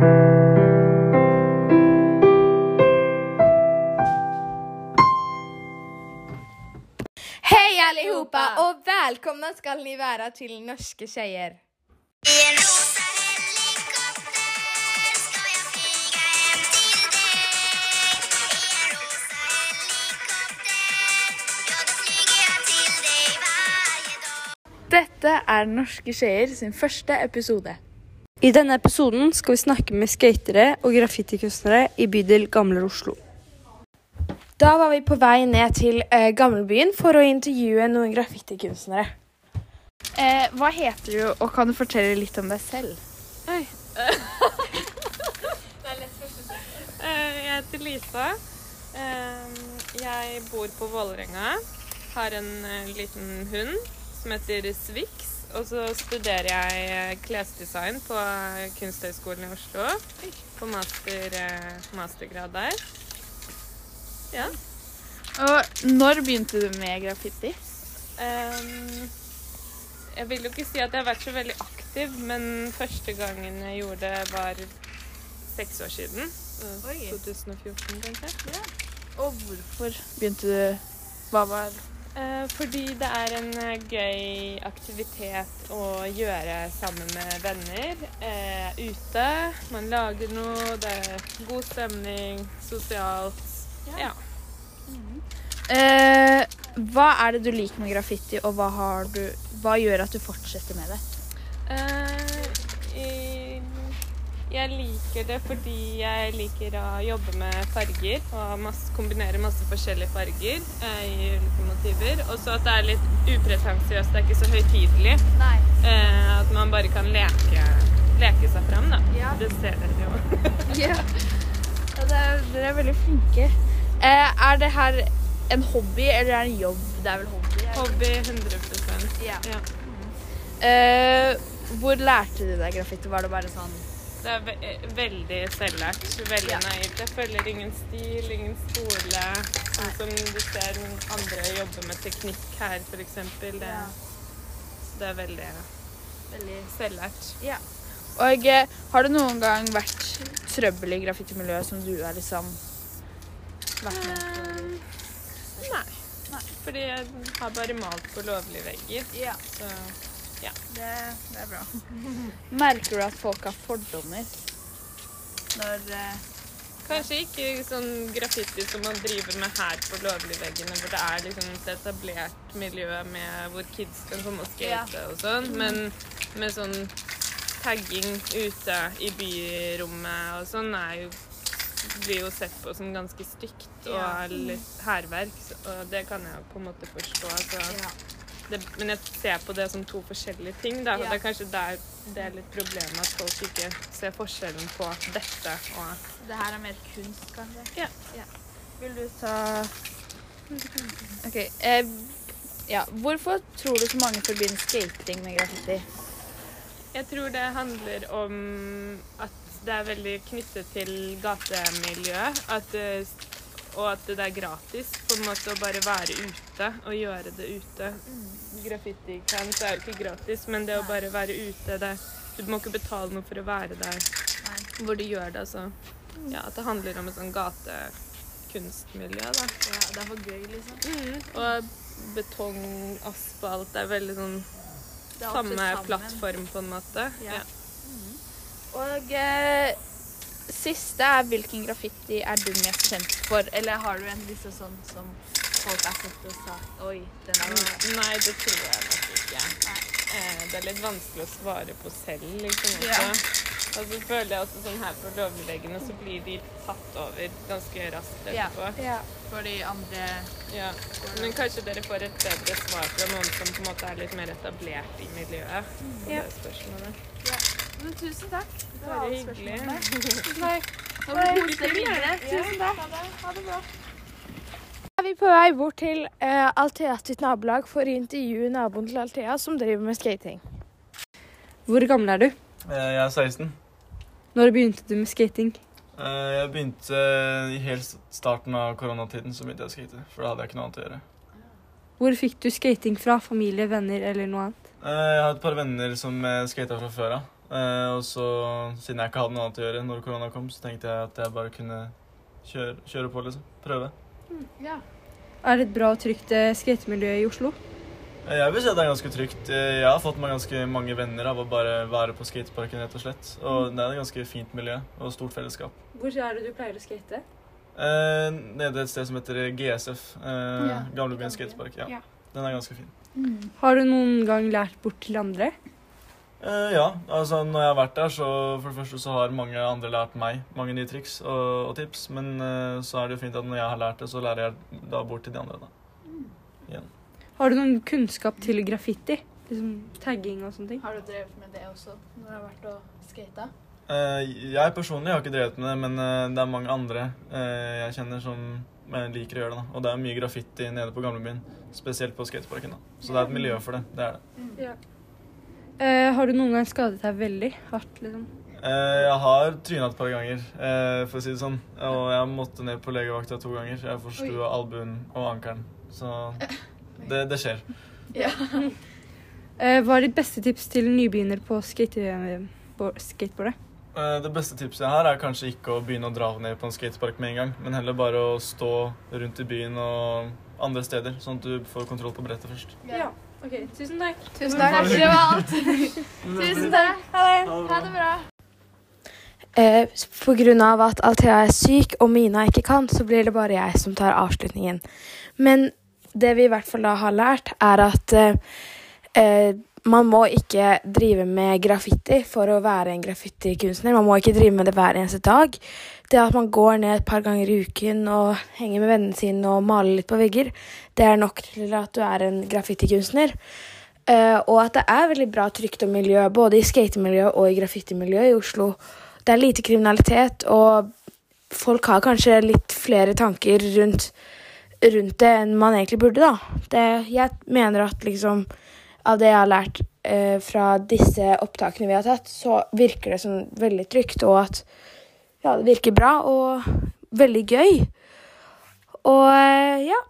Hej allihopa og välkomna skal ni være til Norske tjejer. Dette er Norske skjeer sin første episode. I denne episoden skal vi snakke med skatere og graffitikunstnere i bydel Gamle Oslo. Da var vi på vei ned til eh, Gamlebyen for å intervjue noen graffitikunstnere. Eh, hva heter du, og kan du fortelle litt om deg selv? Oi. det er lett Eh, Jeg heter Lisa. Eh, Jeg bor på Vålerenga. Har en eh, liten hund som heter Swix. Og så studerer jeg eh, klesdesign på eh, Kunsthøgskolen i Oslo. På master, eh, mastergrad der. Ja. Og når begynte du med graffiti? Um, jeg vil jo ikke si at jeg har vært så veldig aktiv, men første gangen jeg gjorde det, var seks år siden. Oi. 2014, kanskje. Og hvorfor begynte du? Hva var fordi det er en eh, gøy aktivitet å gjøre sammen med venner. Eh, ute. Man lager noe, det er god stemning, sosialt. Ja. eh, Hva er det du liker med graffiti, og hva, har du, hva gjør at du fortsetter med det? Eh, jeg liker det fordi jeg liker å jobbe med farger og masse, kombinere masse forskjellige farger eh, i ulike motiver. Og så at det er litt upretensiøst, det er ikke så høytidelig. Eh, at man bare kan leke, leke seg fram, da. Ja. Det ser dere jo. Ja. ja er, dere er veldig flinke. Eh, er det her en hobby, eller er det en jobb? Det er vel hobby? Eller? Hobby 100 Ja. ja. Eh, hvor lærte du deg graffiti? Var det bare sånn Det er ve eh, veldig selvlært. Veldig Ja. naivt. Jeg følger ingen stil, ingen skole. Sånn som du ser noen andre jobbe med teknikk her, f.eks. Det, Ja. det er veldig veldig selvlært. Ja. Og eh, har det noen gang vært trøbbel i graffitimiljøet som du har liksom vært med på? Nei. nei. Fordi jeg har bare malt på lovlige vegger. Ja, Så det, det er bra. Merker du at folk har fordommer når eh, Kanskje ikke sånn graffiti som man driver med her på lovligveggene, hvor det er liksom et etablert miljø med hvor kids kan komme og skate og sånn, men med sånn tagging ute i byrommet og sånn er jo blir jo sett på som ganske stygt og er litt hærverk, og det kan jeg jo på en måte forstå. Så ja. Det, men jeg ser på det som to forskjellige ting. Da. Ja. Det er kanskje der det er litt problemet at folk ikke ser forskjellen på dette og Det her er mer kunst, kanskje? Ja. Vil du ta OK. Eh, ja. Hvorfor tror du så mange forbinder skating med graffiti? Jeg tror det handler om at det er veldig knyttet til gatemiljøet. At, eh, og at det er gratis på en måte å bare være ute og gjøre det ute. Graffiti kan, så er det ikke gratis, men det å bare være ute det, Du må ikke betale noe for å være der hvor du gjør det. altså. ja, at det handler om et sånn gatekunstmiljø, da. Ja, det er for gøy, liksom. Mm. Og betong, asfalt Det er veldig sånn er samme plattform, på en måte. Ja. Og eh, siste er hvilken graffiti er du mest kjent for? Eller har du en liksom sånn som folk har sett og sagt Oi, den er Mm, Nei, det tror jeg nok ikke. Eh, det er litt vanskelig å svare på selv, liksom. Ja. Og så føler jeg også sånn her på lovveggene, så blir de tatt over ganske raskt Ja. etterpå. ja. For de andre Ja. Men kanskje dere får et bedre svar fra noen som på en måte er litt mer etablert i miljøet på Ja. det spørsmålet. Men tusen takk. Det Bare hyggelig. Tusen takk. Ha det koselig. Tusen takk. Ha det bra. Er vi på vei bort til uh, Althea sitt nabolag for å intervjue naboen til Althea, som driver med skating. Hvor gammel er du? Eh, Jeg er 16. Når begynte du med skating? Eh, Jeg begynte i helt starten av koronatiden, så begynte jeg å skate. For da hadde jeg ikke noe annet å gjøre. Hvor fikk du skating fra? Familie, venner eller noe annet? Eh, Jeg har et par venner som skater fra før av. Eh, og så, siden jeg ikke hadde noe annet å gjøre når korona kom, så tenkte jeg at jeg bare kunne kjøre, kjøre på, liksom. Prøve. Ja. Er det et bra og trygt eh, skatemiljø i Oslo? Eh, Jeg vil si at det er ganske trygt. Jeg har fått meg ganske mange venner av å bare være på skateparken, rett og slett. Og det er et ganske fint miljø og stort fellesskap. Hvor er det du pleier å skate? Eh, nede et sted som heter GSF. Eh, Ja, Gamlebyen skatepark. Ja. Ja. Den er ganske fin. Har du noen gang lært bort til andre? Eh, ja, altså når jeg har vært der, så for det første så har mange andre lært meg mange nye triks og, og tips. Men uh, så er det jo fint at når jeg har lært det, så lærer jeg da bort til de andre. da. Har du noen kunnskap til graffiti? Liksom tagging og sånne ting? Har du drevet med det også når du har vært og skata? Uh, jeg personlig har ikke drevet med det, men eh, det er mange andre eh, jeg kjenner som eh, liker å gjøre det. da. Og det er mye graffiti nede på gamlebyen, spesielt på skateparken. da. Så det er et miljø for det. Det er det. Eh, har du noen gang skadet deg veldig hardt? liksom? Uh, jeg har tryna et par ganger, uh, for å si det sånn. Og jeg måtte ned på legevakta to ganger. Jeg forstua albuen og ankelen. Så det, det skjer. Ja. hva er ditt beste tips til nybegynner på skate skateboardet? Eh, det beste tipset jeg har, er kanskje ikke å begynne å dra ned på en skatepark med en gang, men heller bare å stå rundt i byen og andre steder, sånn at du får kontroll på brettet først. Ja. Ok, tusen takk. Tusen takk. Det var alt. Tusen takk. Ha det. Ha det bra. Eh, på grunn av at Althea er syk og Mina ikke kan, så blir det bare jeg som tar avslutningen. Men det vi i hvert fall da har lært, er at eh, eh, man må ikke drive med graffiti for å være en graffitikunstner. Man må ikke drive med det hver eneste dag. Det at man går ned et par ganger i uken og henger med vennene sine og maler litt på vegger, det er nok til at du er en graffitikunstner. Eh, og at det er veldig bra trygt og miljø, både i skatemiljøet og i graffitimiljøet i Oslo. Det er lite kriminalitet, og folk har kanskje litt flere tanker rundt, rundt det enn man egentlig burde, da. Det, jeg mener at liksom av det jeg har lært eh, fra disse opptakene vi har tatt, så virker det som veldig trygt, og at ja, det virker bra og veldig gøy. Og eh, ja.